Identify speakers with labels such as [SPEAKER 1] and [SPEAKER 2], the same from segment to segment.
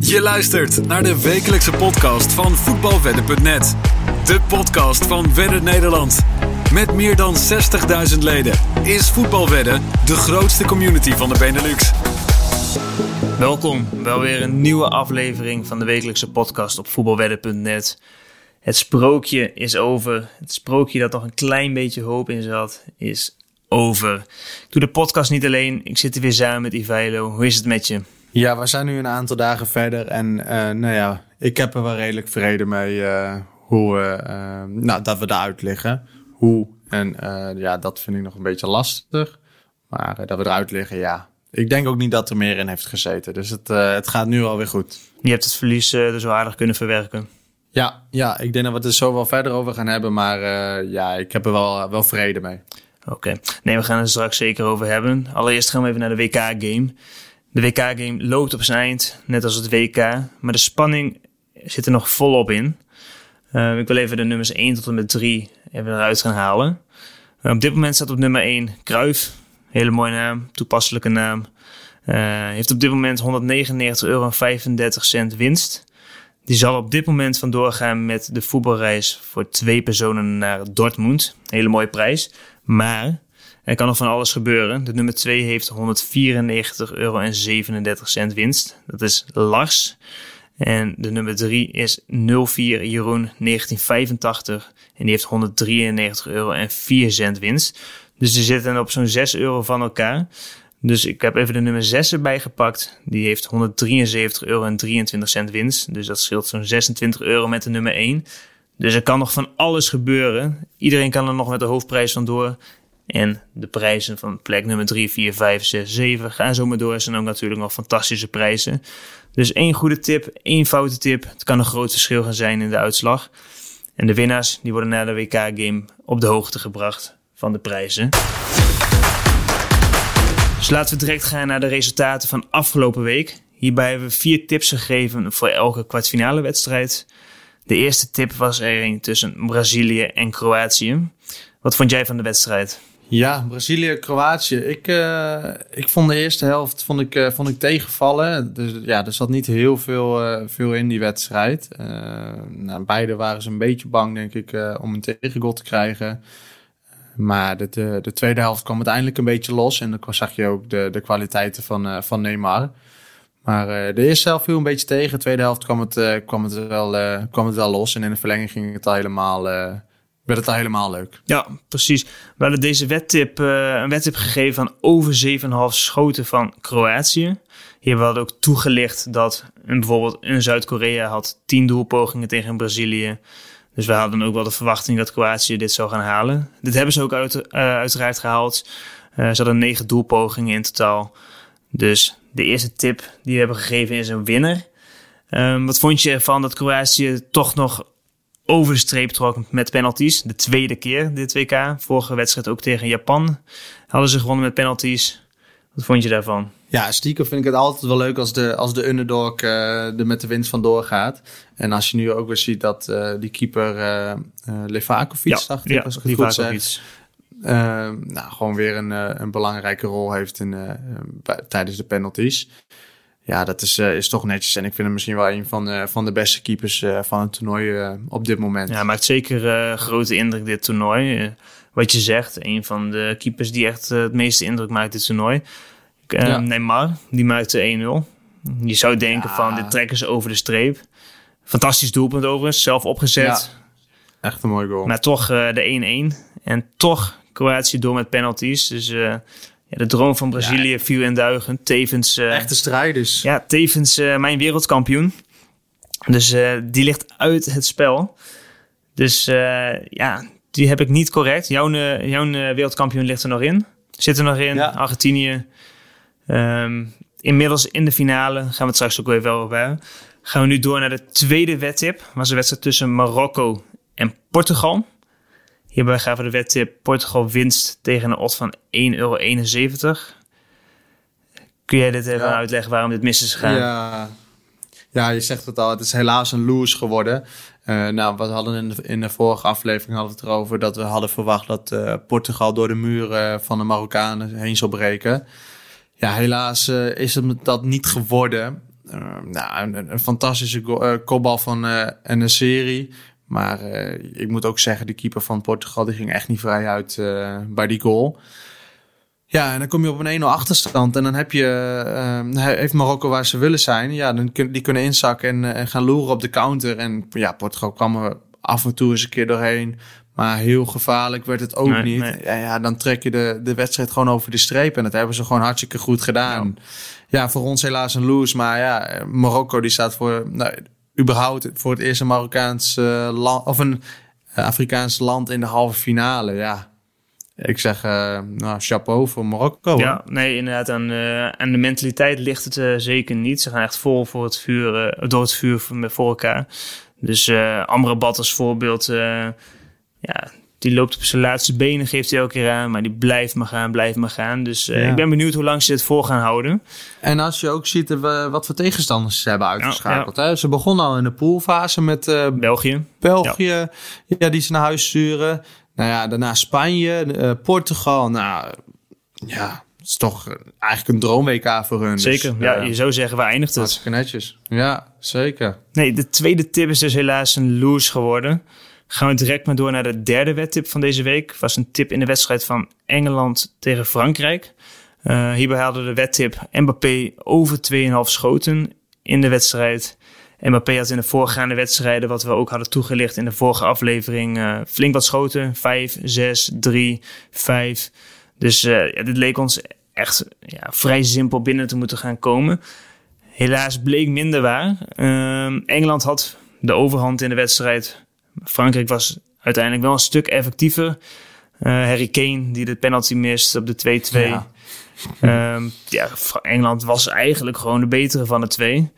[SPEAKER 1] Je luistert naar de wekelijkse podcast van voetbalwedden.net. De podcast van Wedden Nederland. Met meer dan 60.000 leden is Voetbalwedden de grootste community van de Benelux.
[SPEAKER 2] Welkom, wel weer een nieuwe aflevering van de wekelijkse podcast op voetbalwedden.net. Het sprookje is over. Het sprookje dat nog een klein beetje hoop in zat, is over. Ik doe de podcast niet alleen, ik zit er weer samen met Ivailo. Hoe is het met je?
[SPEAKER 3] Ja, we zijn nu een aantal dagen verder en uh, nou ja, ik heb er wel redelijk vrede mee uh, hoe, uh, nou, dat we eruit liggen. Hoe en ja, dat vind ik nog een beetje lastig. Maar dat we eruit liggen, ja. Ik denk ook niet dat er meer in heeft gezeten. Dus het, het gaat nu alweer goed.
[SPEAKER 2] Je hebt het verlies er zo aardig kunnen verwerken.
[SPEAKER 3] Ja, ja, ik denk dat we het er zo wel verder over gaan hebben. Maar ja, ik heb er wel, wel vrede mee.
[SPEAKER 2] Oké, nee, we gaan het straks zeker over hebben. Allereerst gaan we even naar de WK-game. De WK-game loopt op zijn eind, net als het WK. Maar de spanning zit er nog volop in. Uh, ik wil even de nummers 1 tot en met 3 even eruit gaan halen. Uh, op dit moment staat op nummer 1 Kruif. Hele mooie naam, toepasselijke naam. Uh, heeft op dit moment 199,35 euro winst. Die zal op dit moment vandoor gaan met de voetbalreis voor twee personen naar Dortmund. Hele mooie prijs. Maar er kan nog van alles gebeuren. De nummer 2 heeft 194,37 euro winst. Dat is Lars. En de nummer 3 is 04 Jeroen 1985. En die heeft 193,04 euro winst. Dus die zitten op zo'n 6 euro van elkaar. Dus ik heb even de nummer 6 erbij gepakt. Die heeft 173,23 euro winst. Dus dat scheelt zo'n 26 euro met de nummer 1. Dus er kan nog van alles gebeuren. Iedereen kan er nog met de hoofdprijs vandoor. En de prijzen van plek nummer 3, 4, 5, 6, 7 gaan zo maar door. Zijn ook natuurlijk nog fantastische prijzen. Dus één goede tip, één foute tip. Het kan een groot verschil gaan zijn in de uitslag. En de winnaars die worden na de WK-game op de hoogte gebracht van de prijzen. Dus laten we direct gaan naar de resultaten van afgelopen week. Hierbij hebben we vier tips gegeven voor elke kwartfinale wedstrijd. De eerste tip was er een tussen Brazilië en Kroatië. Wat vond jij van de wedstrijd?
[SPEAKER 3] Ja, Brazilië-Kroatië. Ik, uh, ik vond de eerste helft vond ik, uh, vond ik tegenvallen. Dus ja, er zat niet heel veel, uh, veel in die wedstrijd. nou, beide waren ze een beetje bang, denk ik, om een tegengoal te krijgen. Maar de, de, de, tweede helft kwam uiteindelijk een beetje los. En dan zag je ook de, de kwaliteiten van, van Neymar. Maar de eerste helft viel een beetje tegen. De tweede helft kwam het, kwam het, wel, kwam het wel los. En in de verlenging ging het al helemaal werd het al helemaal leuk.
[SPEAKER 2] Ja, precies. We hadden deze wedtip, uh, een wedtip gegeven van over 7,5 schoten van Kroatië. Hier hadden ook toegelicht dat een, bijvoorbeeld een Zuid-Korea had 10 doelpogingen tegen Brazilië. Dus we hadden ook wel de verwachting dat Kroatië dit zou gaan halen. Dit hebben ze ook uit, uh, uiteraard gehaald. Uh, ze hadden 9 doelpogingen in totaal. Dus de eerste tip die we hebben gegeven is een winnaar. Um, wat vond je ervan dat Kroatië toch nog over de streep trok met penalties. De tweede keer dit WK. Vorige wedstrijd ook tegen Japan hadden ze gewonnen met penalties. Wat vond je daarvan?
[SPEAKER 3] Ja, stiekem vind ik het altijd wel leuk als de, als de underdog uh, er met de winst vandoor gaat. En als je nu ook weer ziet dat uh, die keeper uh, Levakovic,
[SPEAKER 2] ja, dacht ik, ja, als ik het goed zeg,
[SPEAKER 3] nou, gewoon weer een, een belangrijke rol heeft in, tijdens de penalties ja, dat is, uh, is toch netjes. En ik vind hem misschien wel een van de, van de beste keepers uh, van het toernooi uh, op dit moment.
[SPEAKER 2] Ja, maakt zeker grote indruk dit toernooi. wat je zegt, een van de keepers die echt het meeste indruk maakt dit toernooi. Ja. Neymar, die maakte 1-0. Je zou denken ja. van, dit trekken ze over de streep. Fantastisch doelpunt overigens, zelf opgezet.
[SPEAKER 3] Ja. Echt een mooi goal.
[SPEAKER 2] Maar toch de 1-1. En toch Kroatië door met penalties. Dus ja, de droom van Brazilië ja. viel in duigen. Tevens...
[SPEAKER 3] Uh, Echte strijders.
[SPEAKER 2] Ja, tevens uh, mijn wereldkampioen. Dus uh, die ligt uit het spel. Dus ja, die heb ik niet correct. Jouw, jouw wereldkampioen ligt er nog in. Zit er nog in. Ja. Argentinië. Um, inmiddels in de finale. Gaan we het straks ook weer wel over hebben. Gaan we nu door naar de tweede wedtip. Was de wedstrijd tussen Marokko en Portugal. Hierbij gaven de wedtip Portugal winst tegen een odds van 1,71 euro. Kun jij dit even uitleggen waarom dit mis is gegaan?
[SPEAKER 3] Ja. ja, je zegt het al. Het is helaas een lose geworden. Uh, nou, we hadden in de, in de vorige aflevering hadden we het erover dat we hadden verwacht dat uh, Portugal door de muren van de Marokkanen heen zou breken. Ja, helaas uh, is het dat niet geworden. nou, een, een fantastische kopbal van en een serie. Maar ik moet ook zeggen, de keeper van Portugal die ging echt niet vrij uit bij die goal. Ja, en dan kom je op een 1-0 achterstand. En dan heb je, uh, heeft Marokko waar ze willen zijn. Ja, dan kun, die kunnen inzakken en, en gaan loeren op de counter. En ja, Portugal kwam er af en toe eens een keer doorheen. Maar heel gevaarlijk werd het ook niet. Ja, ja, dan trek je de, de wedstrijd gewoon over de streep. En dat hebben ze gewoon hartstikke goed gedaan. Ja, voor ons helaas een lose. Maar ja, Marokko die staat voor, nou, überhaupt voor het eerste Marokkaans uh, land. Of een Afrikaans land in de halve finale. Ja, ik zeg, uh, nou, chapeau voor Marokko.
[SPEAKER 2] Ja, nee, inderdaad. Aan, uh, aan de mentaliteit ligt het zeker niet. Ze gaan echt vol voor het vuur, door het vuur voor, voor elkaar. Dus Amrabat als voorbeeld, ja, die loopt op zijn laatste benen, geeft hij elke keer aan. Maar die blijft maar gaan, blijft maar gaan. Dus ik ben benieuwd hoe lang ze dit voor gaan houden.
[SPEAKER 3] En als je ook ziet wat voor tegenstanders ze hebben uitgeschakeld. Hè? Ze begonnen al in de poolfase met
[SPEAKER 2] België.
[SPEAKER 3] België, ja. die ze naar huis sturen. Nou ja, daarna Spanje, uh, Portugal. Nou ja, het is toch eigenlijk een droom-WK voor hun.
[SPEAKER 2] Dus, zeker, dus, ja, je zou zeggen, waar eindigt het?
[SPEAKER 3] Hartstikke netjes. Ja, zeker.
[SPEAKER 2] Nee, de tweede tip is dus helaas een lose geworden. Gaan we direct maar door naar de derde wedtip van deze week. Was een tip in de wedstrijd van Engeland tegen Frankrijk. Uh, hierbij hadden de wedtip Mbappé over 2,5 schoten in de wedstrijd. Mbappé had in de voorgaande wedstrijden, wat we ook hadden toegelicht in de vorige aflevering, uh, flink wat schoten. 5, 6, 3, 5. Dus uh, ja, dit leek ons echt ja, vrij simpel binnen te moeten gaan komen. Helaas bleek minder waar. Uh, Engeland had de overhand in de wedstrijd. Frankrijk was uiteindelijk wel een stuk effectiever. Uh, Harry Kane die de penalty mist op de 2-2. Ja. Ehm, ja, Engeland was eigenlijk gewoon de betere van de twee.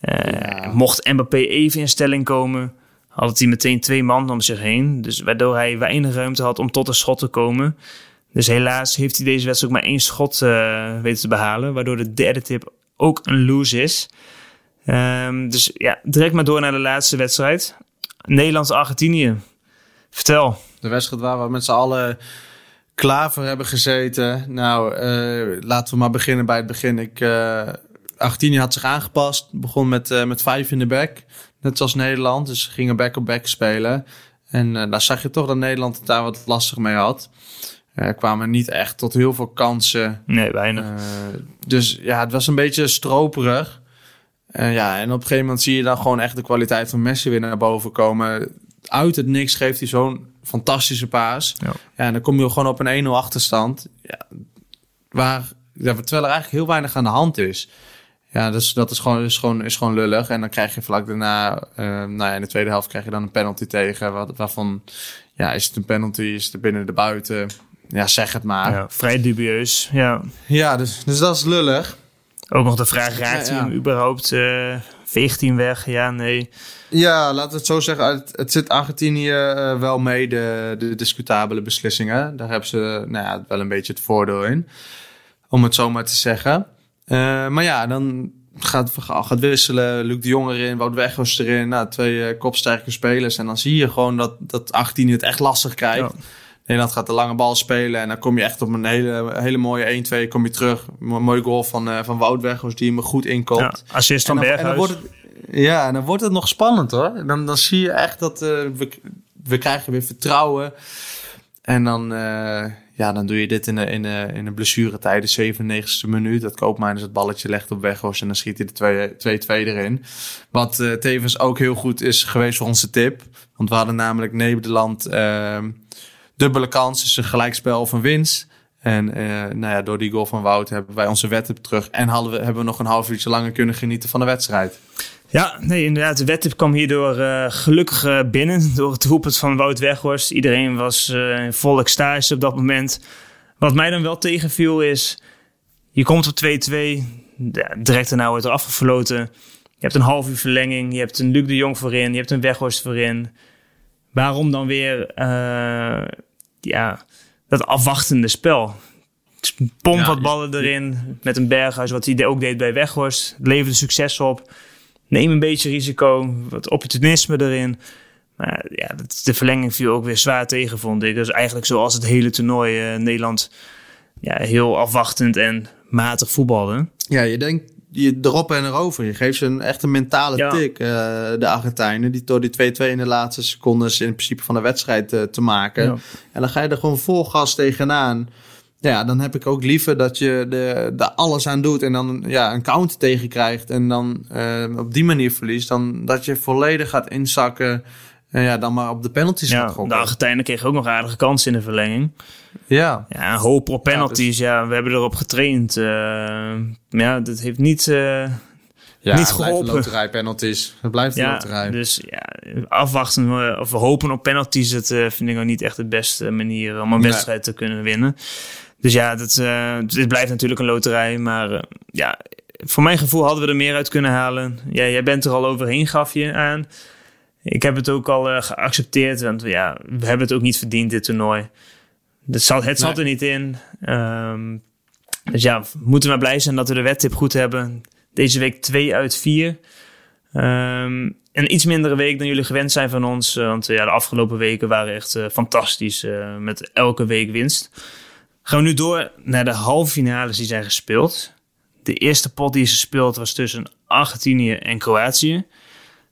[SPEAKER 2] Uh, Mocht Mbappé even in stelling komen, had hij meteen twee man om zich heen. Dus waardoor hij weinig ruimte had om tot een schot te komen. Dus helaas heeft hij deze wedstrijd ook maar één schot uh, weten te behalen. Waardoor de derde tip ook een lose is. Um, dus ja, direct maar door naar de laatste wedstrijd. Nederlands-Argentinië. Vertel.
[SPEAKER 3] De wedstrijd waar we met z'n allen klaar voor hebben gezeten. Nou, uh, laten we maar beginnen bij het begin. Ik, uh, Argentinië had zich aangepast. Begon met, uh, met vijf in de back. Net zoals Nederland. Dus ze gingen back-op-back spelen. En daar zag je toch dat Nederland het daar wat lastig mee had. Er kwamen niet echt tot heel veel kansen.
[SPEAKER 2] Nee, weinig.
[SPEAKER 3] Dus ja, het was een beetje stroperig. Ja, en op een gegeven moment zie je dan gewoon echt de kwaliteit van Messi weer naar boven komen. Uit het niks geeft hij zo'n fantastische paas. Ja. ja. en dan kom je gewoon op een 1-0 achterstand. Ja, waar, ja, terwijl er eigenlijk heel weinig aan de hand is. Ja, dus dat is gewoon, is, gewoon, is gewoon lullig. En dan krijg je vlak daarna, uh, nou ja, in de tweede helft krijg je dan een penalty tegen. Waarvan, ja, is het een penalty, is het binnen de buiten? Ja, zeg het maar. Ja,
[SPEAKER 2] vrij dubieus, ja.
[SPEAKER 3] Ja, dus, dus dat is lullig.
[SPEAKER 2] Ook nog de vraag, raakt hij hem überhaupt uh, 14 weg? Ja, nee.
[SPEAKER 3] Ja, laten we het zo zeggen. Het, het zit Argentinië uh, wel mee, de, de discutabele beslissingen. Daar hebben ze nou ja, wel een beetje het voordeel in. Om het zo maar te zeggen. Uh, maar ja, dan gaat, gaat wisselen. Luc de Jong erin, Wout Weghorst erin. Nou, twee uh, kopsterke spelers. En dan zie je gewoon dat, dat 18 het echt lastig krijgt. Ja. Nederland gaat de lange bal spelen. En dan kom je echt op een hele, hele mooie 1-2. Kom je terug. Een mooie goal van, uh, van Wout Weghorst die hem goed inkoopt. Ja,
[SPEAKER 2] assist van Berghuis. En dan wordt het,
[SPEAKER 3] ja, en dan wordt het nog spannend hoor. Dan, dan zie je echt dat we, we krijgen weer vertrouwen. En dan, ja, dan doe je dit in de, in de, in de blessuretijd, de 97e minuut. Dat Koopmeiners het balletje legt op Weghorst en dan schiet hij de 2-2 erin. Wat uh, tevens ook heel goed is geweest voor onze tip. Want we hadden namelijk Nederland uh, dubbele kans, dus een gelijkspel of een winst. En uh, nou ja, door die goal van Wout hebben wij onze wet terug. En hadden we, hebben we nog een half uurtje langer kunnen genieten van de wedstrijd.
[SPEAKER 2] Ja, nee, inderdaad. De wedtip kwam hierdoor uh, gelukkig uh, binnen door het roepen van Wout Weghorst. Iedereen was in volle extase op dat moment. Wat mij dan wel tegenviel is, je komt op 2-2, ja, direct daarna wordt er afgefloten. Je hebt een half uur verlenging, je hebt een Luc de Jong voorin, je hebt een Weghorst voorin. Waarom dan weer ja, dat afwachtende spel? Pomp ja, wat ballen erin met een Berghuis, wat hij ook deed bij Weghorst. Leverde succes op neem een beetje risico, wat opportunisme erin. Maar ja, de verlenging viel ook weer zwaar tegen, vond ik. Dus eigenlijk zoals het hele toernooi uh, Nederland ja, heel afwachtend en matig voetbalde.
[SPEAKER 3] Ja, je denkt je erop en erover. Je geeft ze een echt een mentale
[SPEAKER 2] Ja.
[SPEAKER 3] tik, eh, de Argentijnen. Die door die 2-2 in de laatste secondes in principe van de wedstrijd eh, te maken.
[SPEAKER 2] Ja.
[SPEAKER 3] En dan ga je er gewoon vol gas tegenaan. Ja, dan heb ik ook liever dat je er de alles aan doet en dan ja, een counter tegen krijgt. En dan eh, op die manier verliest. Dan dat je volledig gaat inzakken. En ja, dan maar op de penalties
[SPEAKER 2] Ja, de
[SPEAKER 3] gokken.
[SPEAKER 2] Argentijnen kregen ook nog aardige kansen in de verlenging.
[SPEAKER 3] Ja.
[SPEAKER 2] Ja, een hoop op penalties.
[SPEAKER 3] Ja,
[SPEAKER 2] Ja, we hebben erop getraind. maar ja, dat heeft niet... eh,
[SPEAKER 3] Ja,
[SPEAKER 2] Niet
[SPEAKER 3] het blijft
[SPEAKER 2] geholpen.
[SPEAKER 3] een loterij penalties. Het blijft een
[SPEAKER 2] ja,
[SPEAKER 3] loterij.
[SPEAKER 2] dus ja, afwachten eh, of we hopen op penalties, dat eh, vind ik ook niet echt de beste manier om een
[SPEAKER 3] Nee.
[SPEAKER 2] wedstrijd te kunnen winnen. Dus ja, dat, eh, dit blijft natuurlijk een loterij. Maar eh, ja, voor mijn gevoel hadden we er meer uit kunnen halen. Ja, jij bent er al overheen, gaf je aan. Ik heb het ook al eh, geaccepteerd, want ja, we hebben het ook niet verdiend, dit toernooi. Het zat, het zat
[SPEAKER 3] Nee.
[SPEAKER 2] er niet in. Ehm, dus ja, we moeten maar blij zijn dat we de wedtip goed hebben. Deze week 2 uit 4. Ehm, een iets mindere week dan jullie gewend zijn van ons. eh, Want ja, de afgelopen weken waren echt eh, fantastisch. met elke week winst. Gaan we nu door naar de halve finales die zijn gespeeld. De eerste pot die is gespeeld was tussen Argentinië en Kroatië.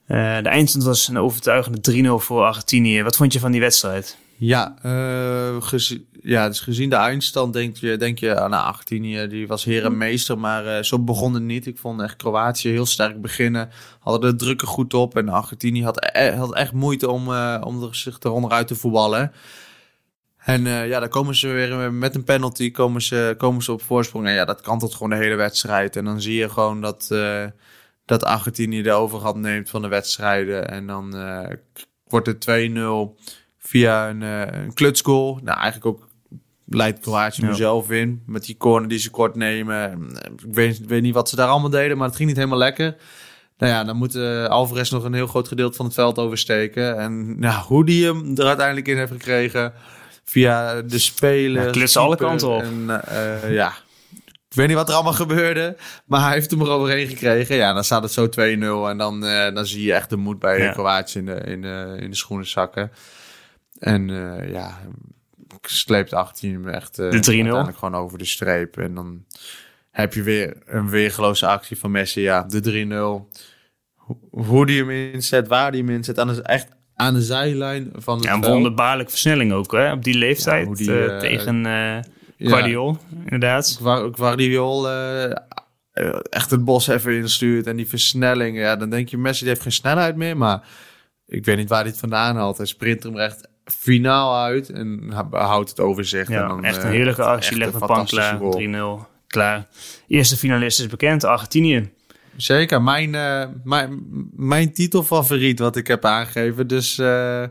[SPEAKER 2] Eh, de eindstand was een overtuigende 3-0 voor Argentinië. Wat vond je van die wedstrijd?
[SPEAKER 3] Ja, eh, gezi- ja, dus gezien de eindstand denk je, denk je aan 18, die was heer en meester, maar eh, zo begon het niet. Ik vond echt Kroatië heel sterk beginnen, hadden de druk er goed op en Argentinië had, e- had echt moeite om, om er, zich eronder uit te voetballen. En ja, dan komen ze weer met een penalty, komen ze, komen ze op voorsprong. En ja, dat kantelt gewoon de hele wedstrijd. En dan zie je gewoon dat, dat Argentinië de overhand neemt van de wedstrijden. En dan eh, wordt het 2-0 via een, eh, een klutsgoal. Nou, eigenlijk ook leidt Kroatië
[SPEAKER 2] Ja.
[SPEAKER 3] nu zelf in. Met die corner die ze kort nemen. Ik weet, weet niet wat ze daar allemaal deden, maar het ging niet helemaal lekker. Nou ja, dan moet eh, Alvarez nog een heel groot gedeelte van het veld oversteken. En nou, hoe die hem er uiteindelijk in heeft gekregen... via de spelen...
[SPEAKER 2] Ja, alle kanten op.
[SPEAKER 3] En, eh, ja, weet niet wat er allemaal gebeurde, maar hij heeft hem er overheen gekregen. Ja, dan staat het zo 2-0 en dan, eh, dan zie je echt de moed bij
[SPEAKER 2] Ja.
[SPEAKER 3] Kroatië in de, in, de, in de schoenen zakken. En eh, ja, sleept 18 hem echt eh,
[SPEAKER 2] De 3-0.
[SPEAKER 3] uiteindelijk gewoon over de streep. En dan heb je weer een weergeloze actie van Messi. Ja, de 3-0. Ho- Hoe die hem inzet, waar die hem inzet. Aan de, echt aan de zijlijn van het
[SPEAKER 2] Ja, een wonderbaarlijke versnelling ook hè, op die leeftijd.
[SPEAKER 3] Ja, hoe die,
[SPEAKER 2] tegen. Guardiol, inderdaad.
[SPEAKER 3] Gua- Guardiol eh, eh, echt het bos even instuurt en die versnelling. Ja, dan denk je, Messi die heeft geen snelheid meer. Maar ik weet niet waar hij het vandaan haalt. Hij sprint hem echt finaal uit en houdt het overzicht.
[SPEAKER 2] Ja,
[SPEAKER 3] en dan,
[SPEAKER 2] echt een
[SPEAKER 3] eh,
[SPEAKER 2] heerlijke actie. Legt een pan
[SPEAKER 3] fantastische
[SPEAKER 2] klaar.
[SPEAKER 3] goal.
[SPEAKER 2] 3-0. Klaar. Eerste finalist is bekend, Argentinië.
[SPEAKER 3] Zeker, mijn, eh, mijn, mijn titelfavoriet wat ik heb aangegeven. Dus eh,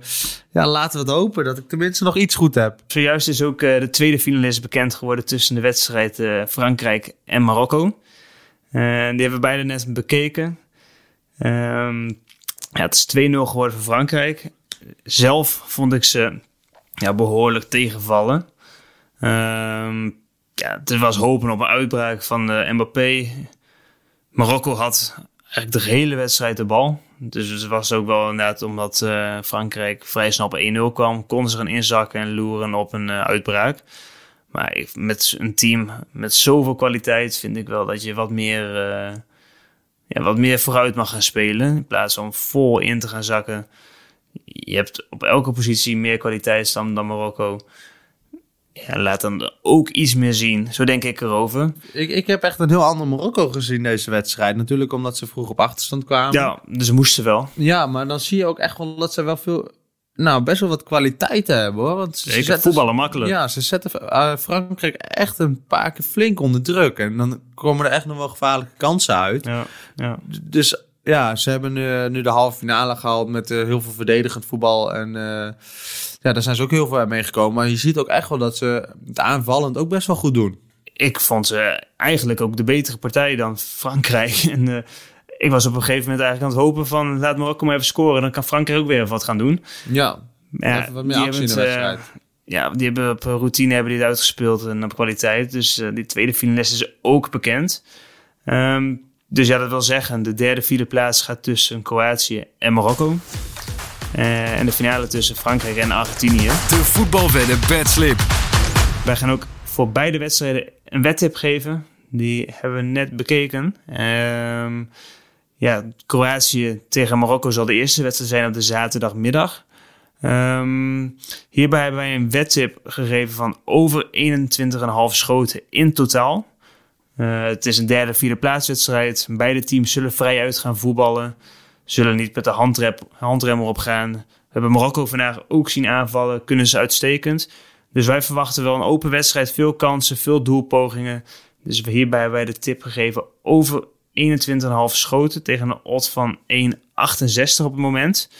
[SPEAKER 3] ja, laten we het hopen dat ik tenminste nog iets goed heb.
[SPEAKER 2] Zojuist is ook eh, de tweede finalist bekend geworden tussen de wedstrijd Frankrijk en Marokko. Die hebben we beide net bekeken. Ehm, ja, het is 2-0 geworden voor Frankrijk. Zelf vond ik ze ja, behoorlijk tegenvallen. Ehm, ja, het was hopen op een uitbraak van Mbappé. Marokko had eigenlijk de hele wedstrijd de bal. Dus het was ook wel inderdaad omdat eh, Frankrijk vrij snel op 1-0 kwam, konden ze gaan inzakken en loeren op een eh, uitbraak. Maar met een team met zoveel kwaliteit vind ik wel dat je wat meer, eh, ja, wat meer vooruit mag gaan spelen. In plaats van vol in te gaan zakken. Je hebt op elke positie meer kwaliteit dan Marokko. Ja, laat dan ook iets meer zien. Zo denk ik erover.
[SPEAKER 3] Ik, ik heb echt een heel ander Marokko gezien deze wedstrijd. Natuurlijk omdat ze vroeg op achterstand kwamen.
[SPEAKER 2] Ja, dus moesten wel.
[SPEAKER 3] Ja, maar dan zie je ook echt wel dat ze wel veel... Nou, best wel wat kwaliteiten hebben hoor. Want ze
[SPEAKER 2] Zeker,
[SPEAKER 3] zetten-
[SPEAKER 2] voetballen makkelijk.
[SPEAKER 3] Ja, ze zetten eh, Frankrijk echt een paar keer flink onder druk. En dan komen er echt nog wel gevaarlijke kansen uit.
[SPEAKER 2] Ja, ja.
[SPEAKER 3] Dus ja, ze hebben nu, nu de halve finale gehaald met eh, heel veel verdedigend voetbal. En eh, ja, daar zijn ze ook heel veel mee gekomen. Maar je ziet ook echt wel dat ze het aanvallend ook best wel goed doen.
[SPEAKER 2] ik vond ze eigenlijk ook de betere partij dan Frankrijk. En eh, ik was op een gegeven moment eigenlijk aan het hopen van... laat Marokko maar even scoren, dan kan Frankrijk ook weer wat gaan doen.
[SPEAKER 3] Ja,
[SPEAKER 2] Ja,
[SPEAKER 3] even wat meer
[SPEAKER 2] die
[SPEAKER 3] actie in de
[SPEAKER 2] eh,
[SPEAKER 3] wedstrijd.
[SPEAKER 2] ja, die hebben op routine hebben die het uitgespeeld en op kwaliteit. Dus eh, die tweede finalist is ook bekend. Ehm, dus ja, dat wil zeggen, de derde, vierde plaats gaat tussen Kroatië en Marokko. Eh, en de finale tussen Frankrijk en Argentinië.
[SPEAKER 1] De voetbalwedden bedslip.
[SPEAKER 2] Wij gaan ook voor beide wedstrijden een wedtip geven. Die hebben we net bekeken. Ehm, ja, Kroatië tegen Marokko zal de eerste wedstrijd zijn op de zaterdagmiddag. Um, hierbij hebben wij een wedtip gegeven van over 21,5 schoten in totaal. Uh, het is een derde, vierde plaatswedstrijd. Beide teams zullen vrij uit gaan voetballen. Zullen niet met de handrem, handrem gaan. We hebben Marokko vandaag ook zien aanvallen. Kunnen ze uitstekend. Dus wij verwachten wel een open wedstrijd. Veel kansen, veel doelpogingen. Dus hierbij hebben wij de tip gegeven over 21,5 schoten tegen een odd van 1,68 op het moment.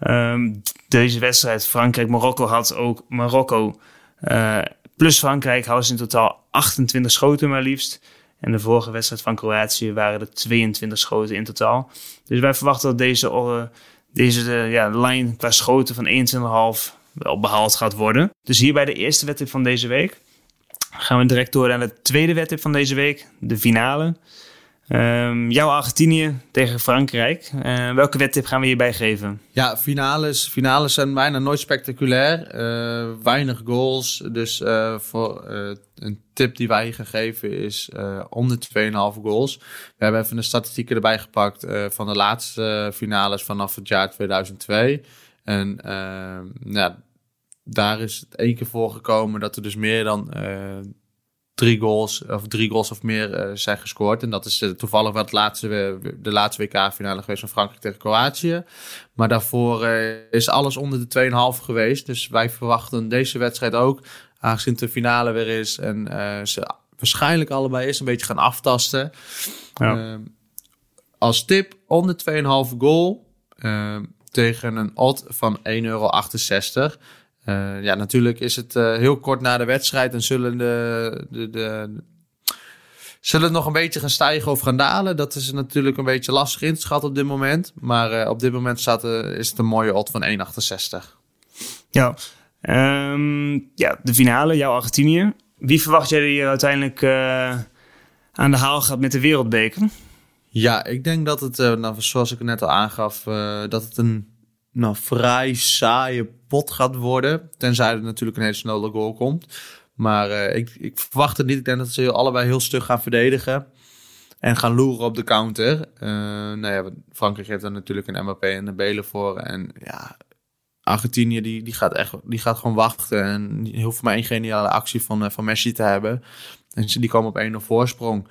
[SPEAKER 2] Um, deze wedstrijd Frankrijk-Marokko had ook Marokko uh, plus Frankrijk hadden ze in totaal 28 schoten maar liefst. En de vorige wedstrijd van Kroatië waren er 22 schoten in totaal. Dus wij verwachten dat deze, uh, deze uh, ja, lijn qua schoten van 21,5 wel behaald gaat worden. Dus hier bij de eerste wedstrijd van deze week gaan we direct door naar de tweede wedstrijd van deze week, de finale. Um, jouw Argentinië tegen Frankrijk. Uh, welke wedtip gaan we hierbij geven?
[SPEAKER 3] Ja, finales, finales zijn bijna nooit spectaculair. Uh, weinig goals. Dus uh, voor een tip die wij gegeven is om de 2,5 goals. We hebben even de statistieken erbij gepakt van de laatste finales vanaf het jaar 2002. En ja, daar is het één keer voorgekomen dat er dus meer dan drie goals of drie goals of meer uh, zijn gescoord. En dat is uh, toevallig wat laatste, de laatste WK-finale geweest van Frankrijk tegen Kroatië. Maar daarvoor is alles onder de 2,5 geweest. Dus wij verwachten deze wedstrijd ook, aangezien het de finale weer is en ze waarschijnlijk allebei is een beetje gaan aftasten. Ja. Als tip onder 2,5 goal tegen een odd van 1,68 euro. Uh, ja, natuurlijk is het uh, heel kort na de wedstrijd en zullen de, de, de, zullen het nog een beetje gaan stijgen of gaan dalen. Dat is natuurlijk een beetje lastig in te schatten op dit moment. Maar uh, op dit moment staat, is het een mooie odd van 1,68.
[SPEAKER 2] Ja, um, ja, de finale, jouw Argentinië. Wie verwacht jij die uiteindelijk aan de haal gaat met de wereldbeker?
[SPEAKER 3] Ja, ik denk dat het, nou, zoals ik net al aangaf, dat het een nou, vrij saaie pot gaat worden. Tenzij er natuurlijk een hele snelle goal komt. Maar uh, ik, ik verwacht het niet. Ik denk dat ze allebei heel stug gaan verdedigen. En gaan loeren op de counter. Uh, nou ja, Frankrijk heeft er natuurlijk een MAP en een Belen voor. En ja, Argentinië die, die, gaat echt, die gaat gewoon wachten. En die hoeft maar één geniale actie van, uh, van Messi te hebben. En die komen op 1-0 voorsprong.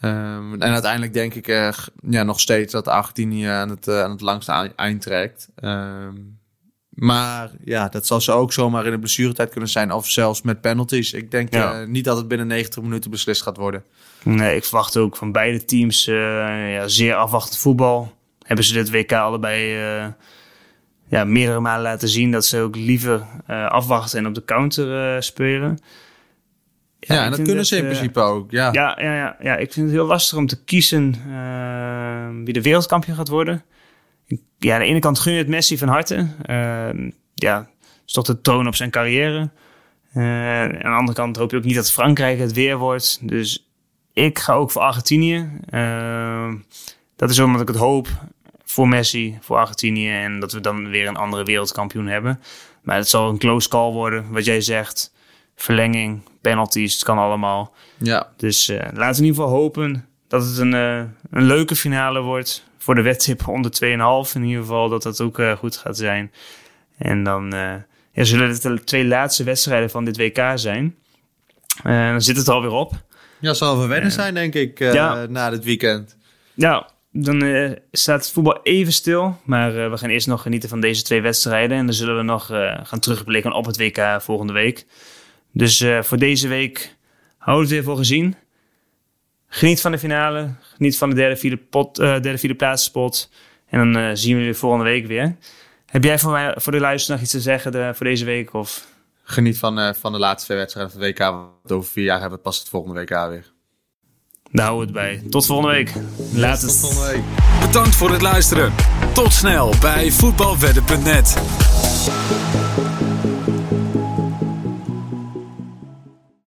[SPEAKER 3] Um, en uiteindelijk denk ik uh, ja, nog steeds dat Argentinië aan het, uh, aan het langste eind trekt. Um, maar ja, dat zal ze ook zomaar in de blessuretijd kunnen zijn. Of zelfs met penalties. Ik denk ja. uh, niet dat het binnen 90 minuten beslist gaat worden.
[SPEAKER 2] Nee, ik verwacht ook van beide teams ja, zeer afwachtend voetbal. Hebben ze dit WK allebei ja, meerdere malen laten zien dat ze ook liever afwachten en op de counter spelen.
[SPEAKER 3] Ja, en dat kunnen ze in uh, principe ook. Ja.
[SPEAKER 2] Ja, ja, ja, ja, ik vind het heel lastig om te kiezen uh, wie de wereldkampioen gaat worden. Ja, aan de ene kant gun je het Messi van harte. Uh, ja, is toch de troon op zijn carrière. Uh, aan de andere kant hoop je ook niet dat Frankrijk het weer wordt. Dus ik ga ook voor Argentinië. dat is omdat ik het hoop voor Messi, voor Argentinië. En dat we dan weer een andere wereldkampioen hebben. Maar het zal een close call worden, wat jij zegt verlenging, penalties, het kan allemaal.
[SPEAKER 3] Ja.
[SPEAKER 2] Dus uh, laten we in ieder geval hopen dat het een, uh, een leuke finale wordt. Voor de wedtip onder 2,5 in ieder geval, dat dat ook uh, goed gaat zijn. En dan ja, zullen het de twee laatste wedstrijden van dit WK zijn. dan zit het alweer op.
[SPEAKER 3] Ja, zal wel wennen zijn, denk ik, ja. na dit weekend.
[SPEAKER 2] Ja, dan uh, staat het voetbal even stil. Maar uh, we gaan eerst nog genieten van deze twee wedstrijden. En dan zullen we nog uh, gaan terugblikken op het WK volgende week. Dus uh, voor deze week houden we het weer voor gezien. Geniet van de finale. Geniet van de derde, vierde, pot, uh, derde, vierde plaatspot. En dan uh, zien we je volgende week weer. Heb jij voor, mij, voor de luisteraar nog iets te zeggen de, voor deze week? Of?
[SPEAKER 3] Geniet van, van de laatste twee wedstrijden van het WK. Want over vier jaar hebben we pas het volgende WK weer.
[SPEAKER 2] Daar houden we het bij. Tot volgende week. Laat
[SPEAKER 3] Tot volgende week.
[SPEAKER 1] Bedankt voor het luisteren. Tot snel bij voetbalwedden.net.